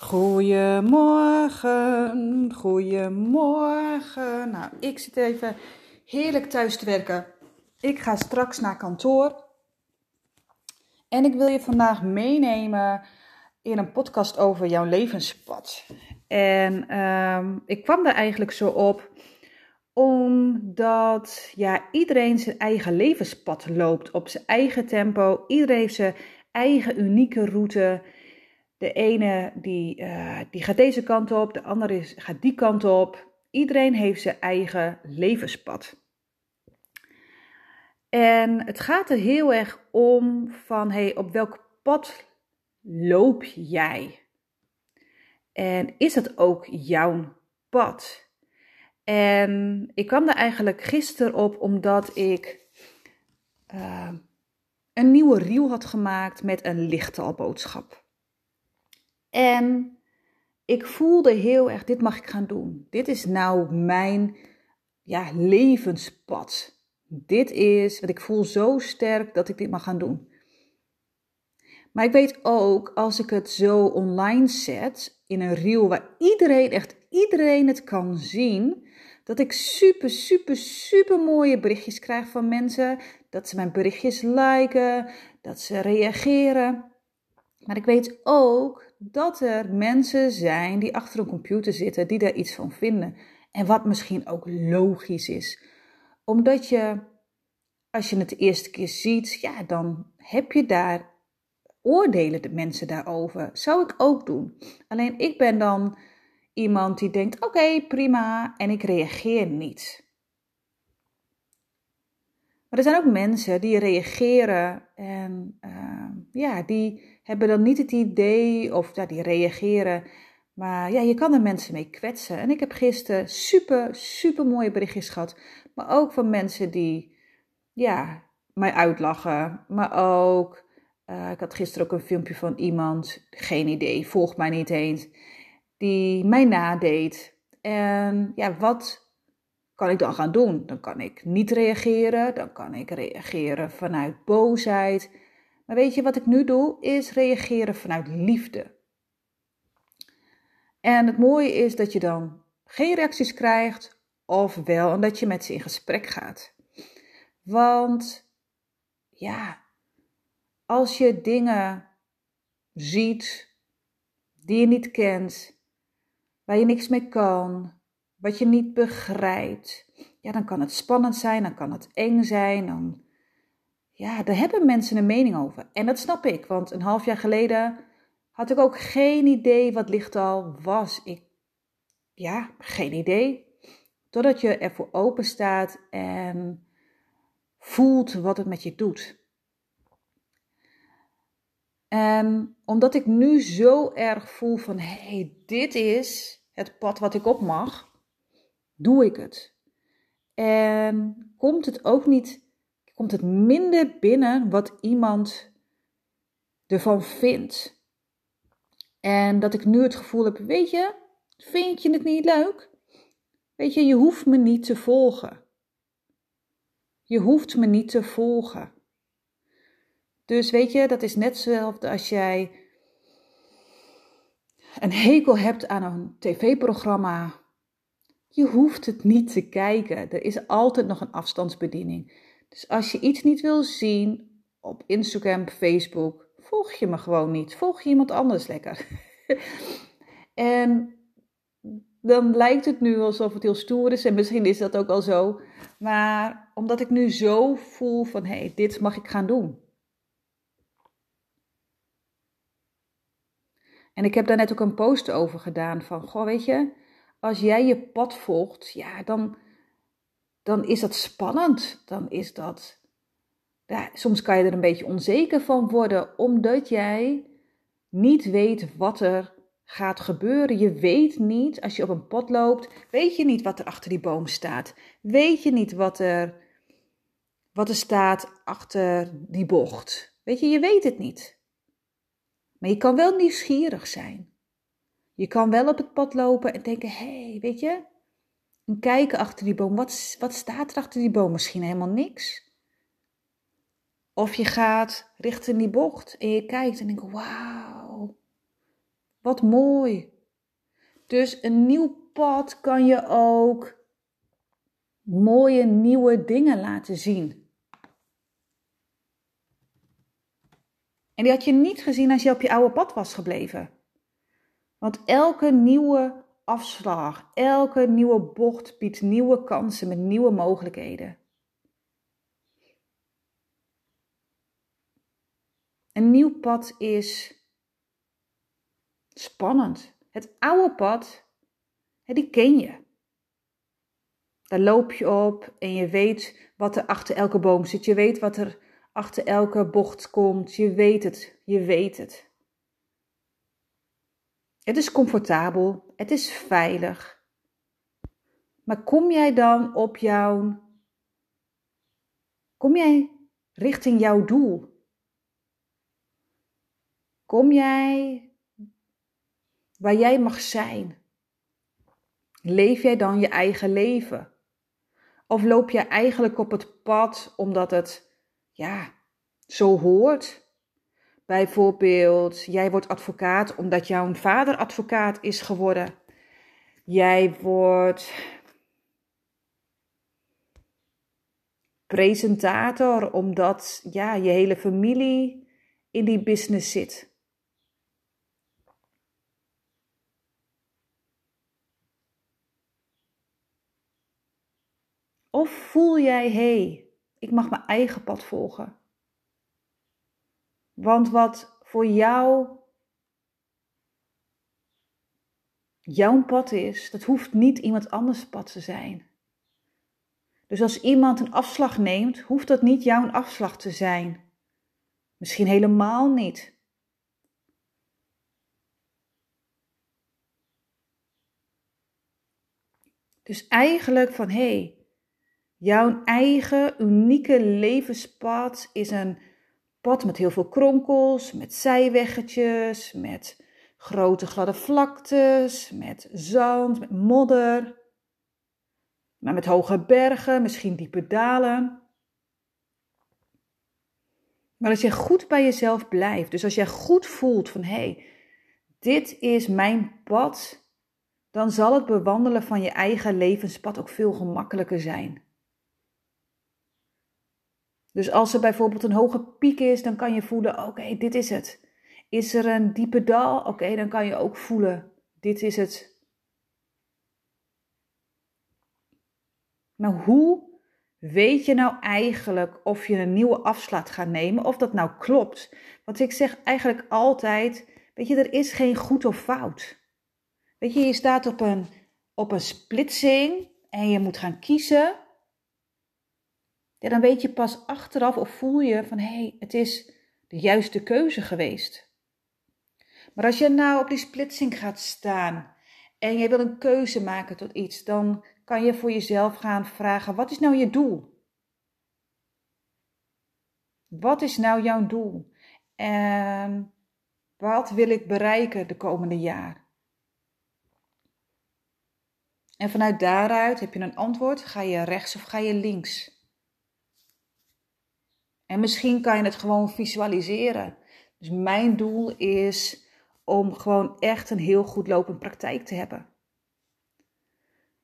Goedemorgen, goedemorgen. Nou, ik zit even heerlijk thuis te werken. Ik ga straks naar kantoor. En ik wil je vandaag meenemen in een podcast over jouw levenspad. En ehm, ik kwam daar eigenlijk zo op omdat ja, iedereen zijn eigen levenspad loopt op zijn eigen tempo. Iedereen heeft zijn eigen unieke route. De ene die, uh, die gaat deze kant op, de andere is, gaat die kant op. Iedereen heeft zijn eigen levenspad. En het gaat er heel erg om van, hey, op welk pad loop jij? En is dat ook jouw pad? En ik kwam er eigenlijk gisteren op omdat ik uh, een nieuwe reel had gemaakt met een lichtalboodschap. En ik voelde heel erg, dit mag ik gaan doen. Dit is nou mijn ja, levenspad. Dit is wat ik voel zo sterk dat ik dit mag gaan doen. Maar ik weet ook, als ik het zo online zet, in een reel waar iedereen, echt iedereen het kan zien, dat ik super, super, super mooie berichtjes krijg van mensen. Dat ze mijn berichtjes liken, dat ze reageren. Maar ik weet ook dat er mensen zijn die achter een computer zitten, die daar iets van vinden. En wat misschien ook logisch is. Omdat je, als je het de eerste keer ziet, ja, dan heb je daar, oordelen de mensen daarover. Zou ik ook doen. Alleen ik ben dan iemand die denkt, oké, prima, en ik reageer niet. Maar er zijn ook mensen die reageren en uh, ja, die hebben dan niet het idee of ja, die reageren. Maar ja, je kan er mensen mee kwetsen. En ik heb gisteren super, super mooie berichtjes gehad. Maar ook van mensen die, ja, mij uitlachen. Maar ook, uh, ik had gisteren ook een filmpje van iemand, geen idee, volgt mij niet eens, die mij nadeed. En ja, wat kan ik dan gaan doen? Dan kan ik niet reageren, dan kan ik reageren vanuit boosheid. Maar weet je wat ik nu doe? Is reageren vanuit liefde. En het mooie is dat je dan geen reacties krijgt, of wel, en dat je met ze in gesprek gaat. Want ja, als je dingen ziet die je niet kent, waar je niks mee kan, wat je niet begrijpt, ja, dan kan het spannend zijn, dan kan het eng zijn, dan, ja, daar hebben mensen een mening over. En dat snap ik, want een half jaar geleden had ik ook geen idee wat lichtal was. Ik, ja, geen idee. Totdat je ervoor open staat en voelt wat het met je doet. En omdat ik nu zo erg voel van, hé, hey, dit is het pad wat ik op mag, doe ik het. En komt het ook niet, komt het minder binnen wat iemand ervan vindt. En dat ik nu het gevoel heb, weet je, vind je het niet leuk? Weet je, je hoeft me niet te volgen. Je hoeft me niet te volgen. Dus weet je, dat is net hetzelfde als jij een hekel hebt aan een tv-programma je hoeft het niet te kijken. Er is altijd nog een afstandsbediening. Dus als je iets niet wil zien op Instagram, Facebook, volg je me gewoon niet. Volg je iemand anders lekker. en dan lijkt het nu alsof het heel stoer is en misschien is dat ook al zo. Maar omdat ik nu zo voel van hé, hey, dit mag ik gaan doen. En ik heb daar net ook een post over gedaan van, goh, weet je, als jij je pad volgt, ja, dan, dan is dat spannend. Dan is dat. Soms kan je er een beetje onzeker van worden, omdat jij niet weet wat er gaat gebeuren. Je weet niet, als je op een pad loopt, weet je niet wat er achter die boom staat. Weet je niet wat er, wat er staat achter die bocht. Weet je, je weet het niet. Maar je kan wel nieuwsgierig zijn. Je kan wel op het pad lopen en denken: hé, hey, weet je, en kijken achter die boom. Wat, wat staat er achter die boom? Misschien helemaal niks. Of je gaat richting die bocht en je kijkt en denkt: wauw, Wat mooi. Dus een nieuw pad kan je ook mooie nieuwe dingen laten zien. En die had je niet gezien als je op je oude pad was gebleven. Want elke nieuwe afslag, elke nieuwe bocht biedt nieuwe kansen met nieuwe mogelijkheden. Een nieuw pad is spannend. Het oude pad, die ken je. Daar loop je op en je weet wat er achter elke boom zit. Je weet wat er achter elke bocht komt. Je weet het, je weet het. Het is comfortabel, het is veilig. Maar kom jij dan op jouw. Kom jij richting jouw doel? Kom jij waar jij mag zijn? Leef jij dan je eigen leven? Of loop je eigenlijk op het pad omdat het, ja, zo hoort? Bijvoorbeeld, jij wordt advocaat omdat jouw vader advocaat is geworden. Jij wordt presentator omdat ja, je hele familie in die business zit. Of voel jij, hé, hey, ik mag mijn eigen pad volgen. Want wat voor jou jouw pad is, dat hoeft niet iemand anders pad te zijn. Dus als iemand een afslag neemt, hoeft dat niet jouw afslag te zijn. Misschien helemaal niet. Dus eigenlijk van hé, hey, jouw eigen unieke levenspad is een pad met heel veel kronkels, met zijweggetjes, met grote gladde vlaktes, met zand, met modder. Maar met hoge bergen, misschien diepe dalen. Maar als je goed bij jezelf blijft, dus als jij goed voelt van hé, hey, dit is mijn pad, dan zal het bewandelen van je eigen levenspad ook veel gemakkelijker zijn. Dus als er bijvoorbeeld een hoge piek is, dan kan je voelen: oké, dit is het. Is er een diepe dal? Oké, dan kan je ook voelen: dit is het. Maar hoe weet je nou eigenlijk of je een nieuwe afslag gaat nemen, of dat nou klopt? Want ik zeg eigenlijk altijd: weet je, er is geen goed of fout. Weet je, je staat op een, op een splitsing en je moet gaan kiezen dan weet je pas achteraf of voel je van hé, hey, het is de juiste keuze geweest. Maar als je nou op die splitsing gaat staan en je wil een keuze maken tot iets, dan kan je voor jezelf gaan vragen: wat is nou je doel? Wat is nou jouw doel? En wat wil ik bereiken de komende jaar? En vanuit daaruit heb je een antwoord: ga je rechts of ga je links? En misschien kan je het gewoon visualiseren. Dus mijn doel is om gewoon echt een heel goed lopend praktijk te hebben.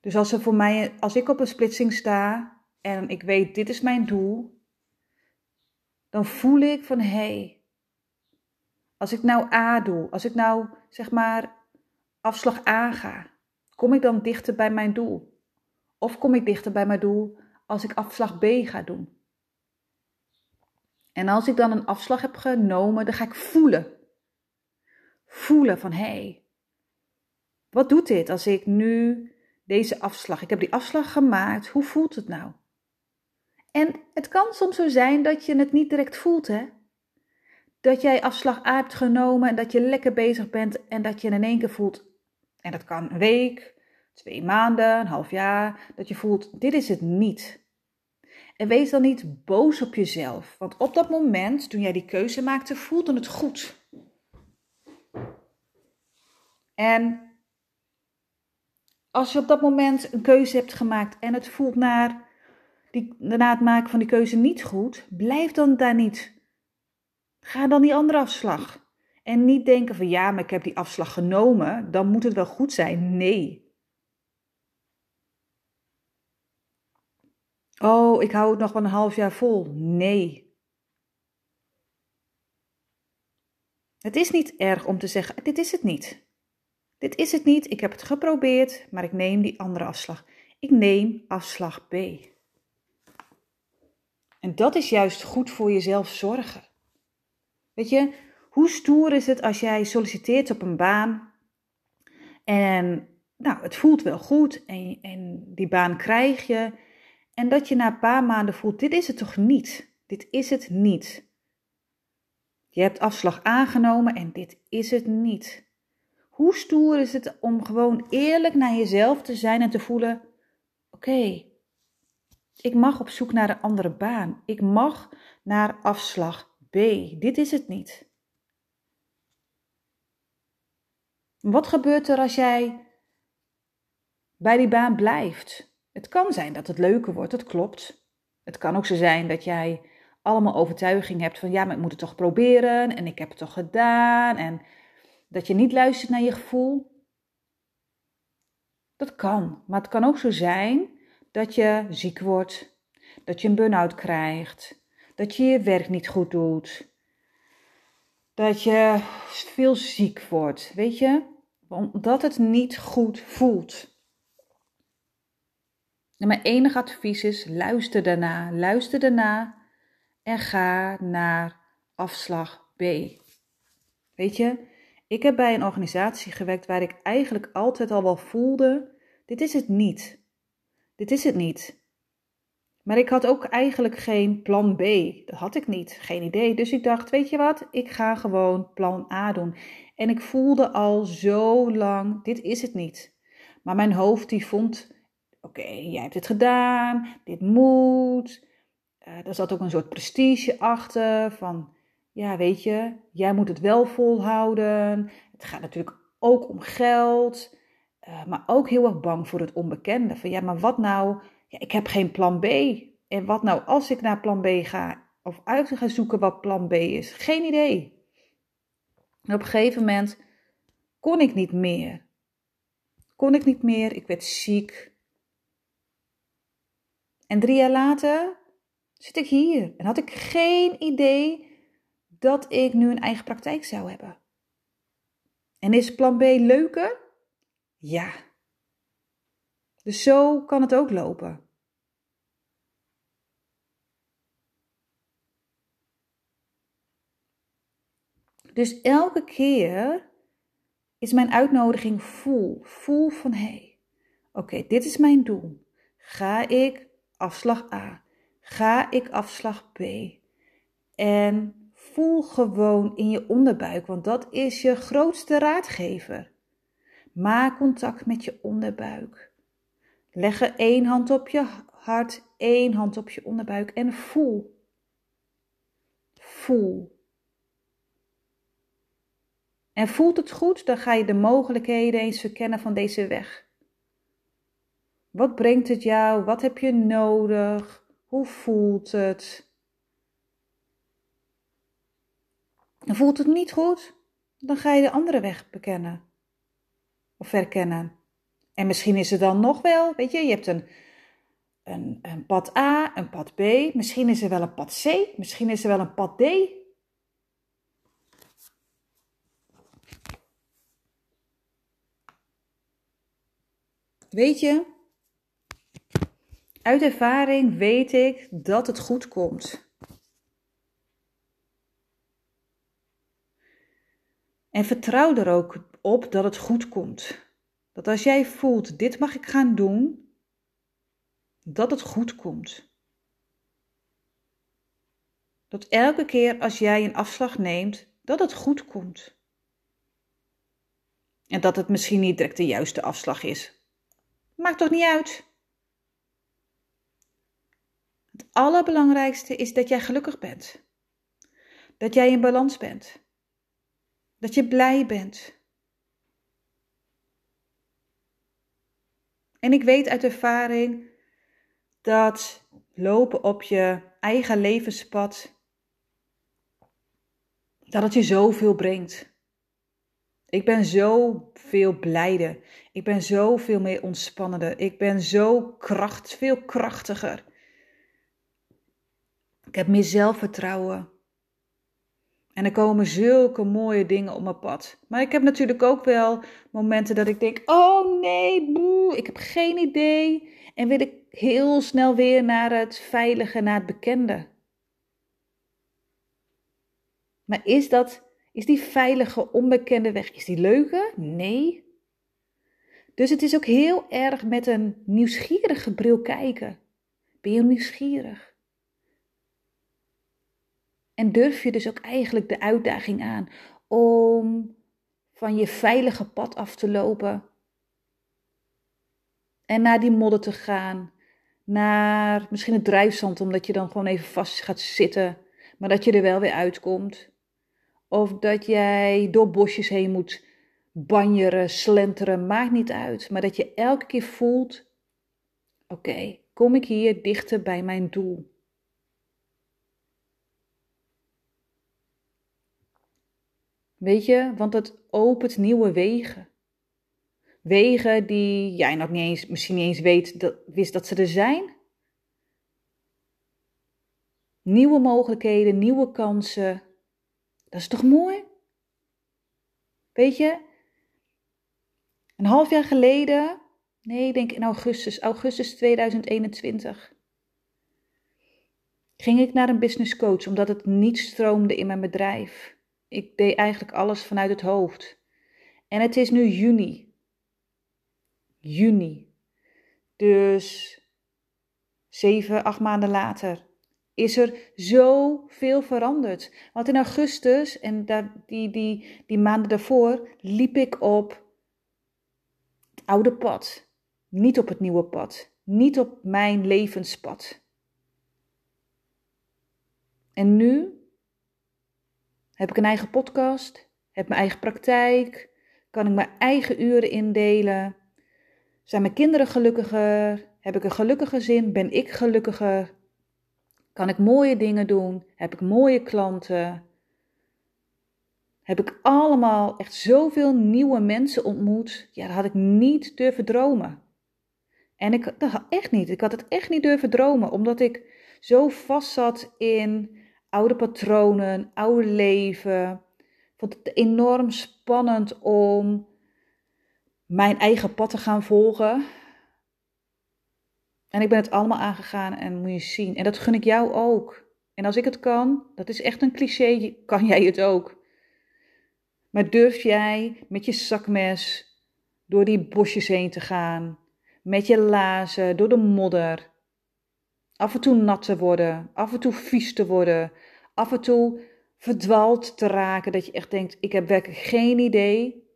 Dus als, er voor mij, als ik op een splitsing sta en ik weet dit is mijn doel, dan voel ik van hé, hey, als ik nou A doe, als ik nou zeg maar afslag A ga, kom ik dan dichter bij mijn doel? Of kom ik dichter bij mijn doel als ik afslag B ga doen? En als ik dan een afslag heb genomen, dan ga ik voelen. Voelen van hé, hey, wat doet dit als ik nu deze afslag, ik heb die afslag gemaakt, hoe voelt het nou? En het kan soms zo zijn dat je het niet direct voelt, hè? Dat jij afslag A hebt genomen en dat je lekker bezig bent en dat je in één keer voelt, en dat kan een week, twee maanden, een half jaar, dat je voelt, dit is het niet. En wees dan niet boos op jezelf, want op dat moment, toen jij die keuze maakte, voelde het goed. En als je op dat moment een keuze hebt gemaakt en het voelt naar die, na het maken van die keuze niet goed, blijf dan daar niet. Ga dan die andere afslag. En niet denken van ja, maar ik heb die afslag genomen, dan moet het wel goed zijn. Nee. Oh, ik hou het nog wel een half jaar vol. Nee. Het is niet erg om te zeggen: dit is het niet. Dit is het niet. Ik heb het geprobeerd, maar ik neem die andere afslag. Ik neem afslag B. En dat is juist goed voor jezelf zorgen. Weet je, hoe stoer is het als jij solliciteert op een baan en nou, het voelt wel goed en, en die baan krijg je en dat je na een paar maanden voelt, dit is het toch niet? Dit is het niet. Je hebt afslag aangenomen en dit is het niet. Hoe stoer is het om gewoon eerlijk naar jezelf te zijn en te voelen: oké, ik mag op zoek naar een andere baan. Ik mag naar afslag B. Dit is het niet. Wat gebeurt er als jij bij die baan blijft? Het kan zijn dat het leuker wordt, dat klopt. Het kan ook zo zijn dat jij allemaal overtuiging hebt van ja, maar ik moet het toch proberen en ik heb het toch gedaan en dat je niet luistert naar je gevoel. Dat kan, maar het kan ook zo zijn dat je ziek wordt, dat je een burn-out krijgt, dat je je werk niet goed doet, dat je veel ziek wordt, weet je, omdat het niet goed voelt. Mijn enige advies is: luister daarna, luister daarna en ga naar afslag B. Weet je, ik heb bij een organisatie gewerkt waar ik eigenlijk altijd al wel voelde: dit is het niet. Dit is het niet. Maar ik had ook eigenlijk geen plan B. Dat had ik niet. Geen idee. Dus ik dacht, weet je wat? Ik ga gewoon plan A doen. En ik voelde al zo lang, dit is het niet. Maar mijn hoofd die vond, oké, jij hebt het gedaan. Dit moet. Uh, er zat ook een soort prestige achter van, ja, weet je, jij moet het wel volhouden. Het gaat natuurlijk ook om geld. Uh, maar ook heel erg bang voor het onbekende. Van ja, maar wat nou? Ja, ik heb geen plan B. En wat nou als ik naar plan B ga? Of uit ga zoeken wat plan B is? Geen idee. En op een gegeven moment kon ik niet meer. Kon ik niet meer. Ik werd ziek. En drie jaar later zit ik hier. En had ik geen idee dat ik nu een eigen praktijk zou hebben. En is plan B leuker? Ja. Dus zo kan het ook lopen. Dus elke keer is mijn uitnodiging voel. Voel van hé, hey, oké, dit is mijn doel. Ga ik afslag A? Ga ik afslag B? En voel gewoon in je onderbuik, want dat is je grootste raadgever. Maak contact met je onderbuik. Leg er één hand op je hart, één hand op je onderbuik en voel. Voel. En voelt het goed, dan ga je de mogelijkheden eens verkennen van deze weg. Wat brengt het jou? Wat heb je nodig? Hoe voelt het? Voelt het niet goed? Dan ga je de andere weg bekennen of verkennen. En misschien is er dan nog wel, weet je, je hebt een, een, een pad A, een pad B, misschien is er wel een pad C, misschien is er wel een pad D. Weet je, uit ervaring weet ik dat het goed komt. En vertrouw er ook op dat het goed komt. Dat als jij voelt, dit mag ik gaan doen, dat het goed komt. Dat elke keer als jij een afslag neemt, dat het goed komt. En dat het misschien niet direct de juiste afslag is. Maakt toch niet uit? Het allerbelangrijkste is dat jij gelukkig bent. Dat jij in balans bent. Dat je blij bent. En ik weet uit ervaring dat lopen op je eigen levenspad, dat het je zoveel brengt. Ik ben zo veel blijder. Ik ben zo veel meer ontspannender. Ik ben zo kracht, veel krachtiger. Ik heb meer zelfvertrouwen. En er komen zulke mooie dingen op mijn pad. Maar ik heb natuurlijk ook wel momenten dat ik denk: oh nee, boe, ik heb geen idee. En wil ik heel snel weer naar het veilige, naar het bekende. Maar is dat, is die veilige, onbekende weg, is die leuke? Nee. Dus het is ook heel erg met een nieuwsgierige bril kijken. Ben je nieuwsgierig? En durf je dus ook eigenlijk de uitdaging aan om van je veilige pad af te lopen en naar die modder te gaan, naar misschien het drijfzand, omdat je dan gewoon even vast gaat zitten, maar dat je er wel weer uitkomt. Of dat jij door bosjes heen moet banjeren, slenteren, maakt niet uit. Maar dat je elke keer voelt: oké, kom ik hier dichter bij mijn doel? Weet je, want het opent nieuwe wegen. Wegen die jij nog niet eens, misschien niet eens weet, dat, wist dat ze er zijn. Nieuwe mogelijkheden, nieuwe kansen. Dat is toch mooi? Weet je, een half jaar geleden, nee, ik denk in augustus, augustus 2021, ging ik naar een business coach omdat het niet stroomde in mijn bedrijf. Ik deed eigenlijk alles vanuit het hoofd. En het is nu juni. Juni. Dus zeven, acht maanden later is er zoveel veranderd. Want in augustus en die, die, die maanden daarvoor liep ik op het oude pad. Niet op het nieuwe pad. Niet op mijn levenspad. En nu heb ik een eigen podcast, heb mijn eigen praktijk, kan ik mijn eigen uren indelen. Zijn mijn kinderen gelukkiger? Heb ik een gelukkige gezin? Ben ik gelukkiger? Kan ik mooie dingen doen? Heb ik mooie klanten? Heb ik allemaal echt zoveel nieuwe mensen ontmoet? Ja, dat had ik niet durven dromen. En ik, dat echt niet. Ik had het echt niet durven dromen, omdat ik zo vast zat in oude patronen, oude leven. Ik vond het enorm spannend om mijn eigen pad te gaan volgen. En ik ben het allemaal aangegaan en moet je zien. En dat gun ik jou ook. En als ik het kan, dat is echt een cliché, kan jij het ook. Maar durf jij met je zakmes door die bosjes heen te gaan? Met je lazen door de modder? Af en toe nat te worden, af en toe vies te worden, af en toe verdwaald te raken. Dat je echt denkt: ik heb werkelijk geen idee.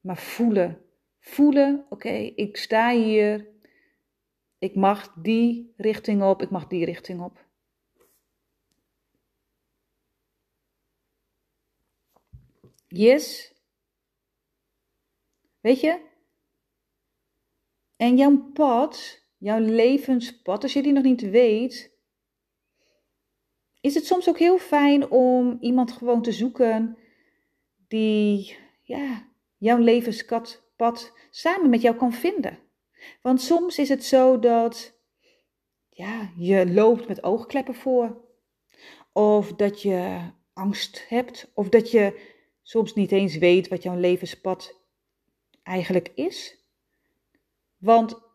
Maar voelen. Voelen, oké, ik sta hier ik mag die richting op, ik mag die richting op. Yes. Weet je? En jouw pad, jouw levenspad, als je die nog niet weet, is het soms ook heel fijn om iemand gewoon te zoeken die ja, jouw levenspad samen met jou kan vinden. Want soms is het zo dat ja, je loopt met oogkleppen voor. Of dat je angst hebt. Of dat je soms niet eens weet wat jouw levenspad eigenlijk is. Want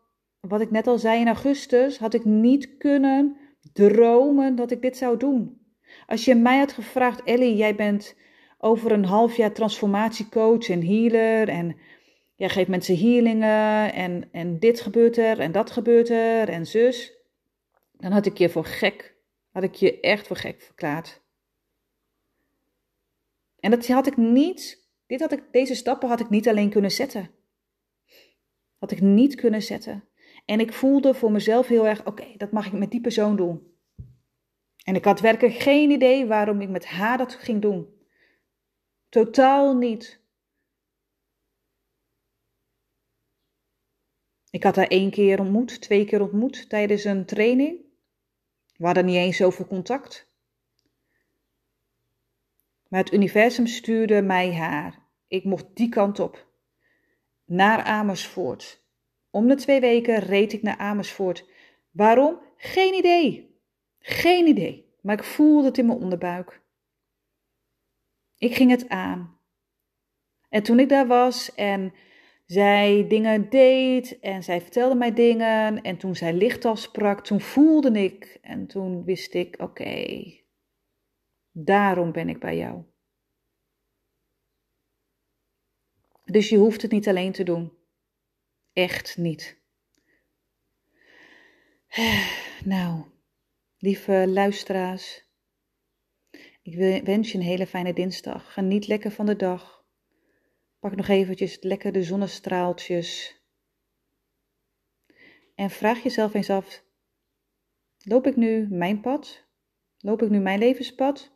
wat ik net al zei in augustus, had ik niet kunnen dromen dat ik dit zou doen. Als je mij had gevraagd, Ellie, jij bent over een half jaar transformatiecoach en healer en Jij geeft mensen healingen en, en dit gebeurt er en dat gebeurt er en zus. Dan had ik je voor gek, had ik je echt voor gek verklaard. En dat had ik niet, dit had ik, deze stappen had ik niet alleen kunnen zetten. Had ik niet kunnen zetten. En ik voelde voor mezelf heel erg, oké, dat mag ik met die persoon doen. En ik had werkelijk geen idee waarom ik met haar dat ging doen. Totaal niet. Ik had haar één keer ontmoet, twee keer ontmoet tijdens een training. We hadden niet eens zoveel contact. Maar het universum stuurde mij haar. Ik mocht die kant op. Naar Amersfoort. Om de twee weken reed ik naar Amersfoort. Waarom? Geen idee. Geen idee. Maar ik voelde het in mijn onderbuik. Ik ging het aan. En toen ik daar was en zij dingen deed en zij vertelde mij dingen en toen zij licht sprak, toen voelde ik en toen wist ik, oké, daarom ben ik bij jou. Dus je hoeft het niet alleen te doen. Echt niet. Nou, lieve luisteraars, ik wens je een hele fijne dinsdag. Geniet lekker van de dag. Pak nog eventjes lekker de zonnestraaltjes. En vraag jezelf eens af: loop ik nu mijn pad? Loop ik nu mijn levenspad?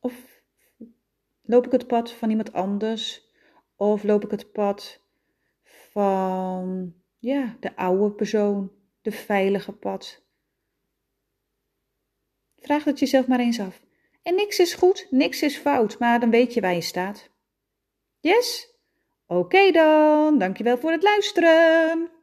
Of loop ik het pad van iemand anders? Of loop ik het pad van ja, de oude persoon, de veilige pad? Vraag het jezelf maar eens af. En niks is goed, niks is fout, maar dan weet je waar je staat. Yes? Oké dan, dankjewel voor het luisteren.